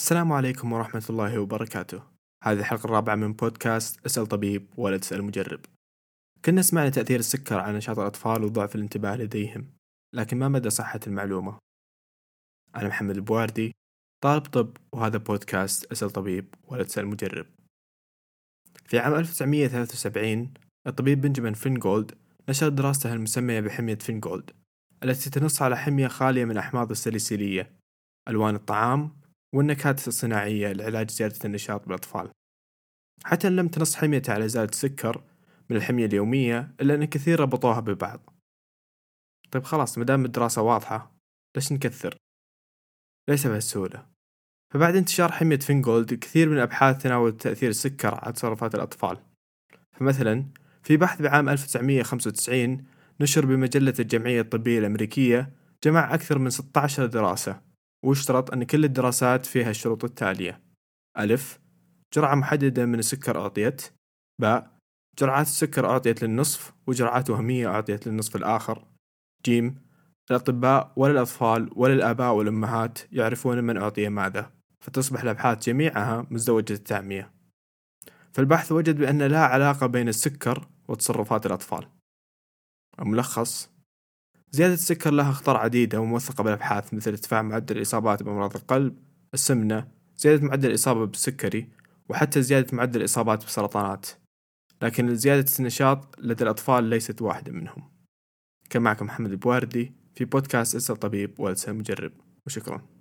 السلام عليكم ورحمة الله وبركاته. هذه الحلقة الرابعة من بودكاست أسأل طبيب ولا تسأل مجرب. كنا سمعنا تأثير السكر على نشاط الأطفال وضعف الانتباه لديهم لكن ما مدى صحة المعلومة؟ أنا محمد البواردي طالب طب وهذا بودكاست أسأل طبيب ولا تسأل مجرب. في عام 1973 الطبيب بنجامين فينغولد نشر دراسته المسمية بحمية فينغولد التي تنص على حمية خالية من أحماض السليسيلية ألوان الطعام والنكهات الصناعية لعلاج زيادة النشاط بالأطفال. حتى إن لم تنص حميته على إزالة السكر من الحمية اليومية إلا أن كثير ربطوها ببعض. طيب خلاص مدام الدراسة واضحة ليش نكثر؟ ليس بهالسهولة فبعد انتشار حمية فينغولد كثير من الأبحاث تناولت تأثير السكر على تصرفات الأطفال. فمثلا في بحث بعام 1995 نشر بمجلة الجمعية الطبية الأمريكية جمع أكثر من 16 دراسة. واشترط أن كل الدراسات فيها الشروط التالية. ألف جرعة محددة من السكر أعطيت. باء جرعات السكر أعطيت للنصف وجرعات وهمية أعطيت للنصف الآخر. جيم الأطباء ولا الأطفال ولا الآباء والأمهات يعرفون من أعطي ماذا فتصبح الأبحاث جميعها مزدوجة التعمية. فالبحث وجد بأن لا علاقة بين السكر وتصرفات الأطفال. الملخص زيادة السكر لها أخطار عديدة وموثقة بالأبحاث مثل ارتفاع معدل الإصابات بأمراض القلب، السمنة، زيادة معدل الإصابة بالسكري، وحتى زيادة معدل الإصابات بالسرطانات، لكن زيادة النشاط لدى الأطفال ليست واحدة منهم. كان معكم محمد البواردي في بودكاست اسأل طبيب ولا مجرب وشكرا.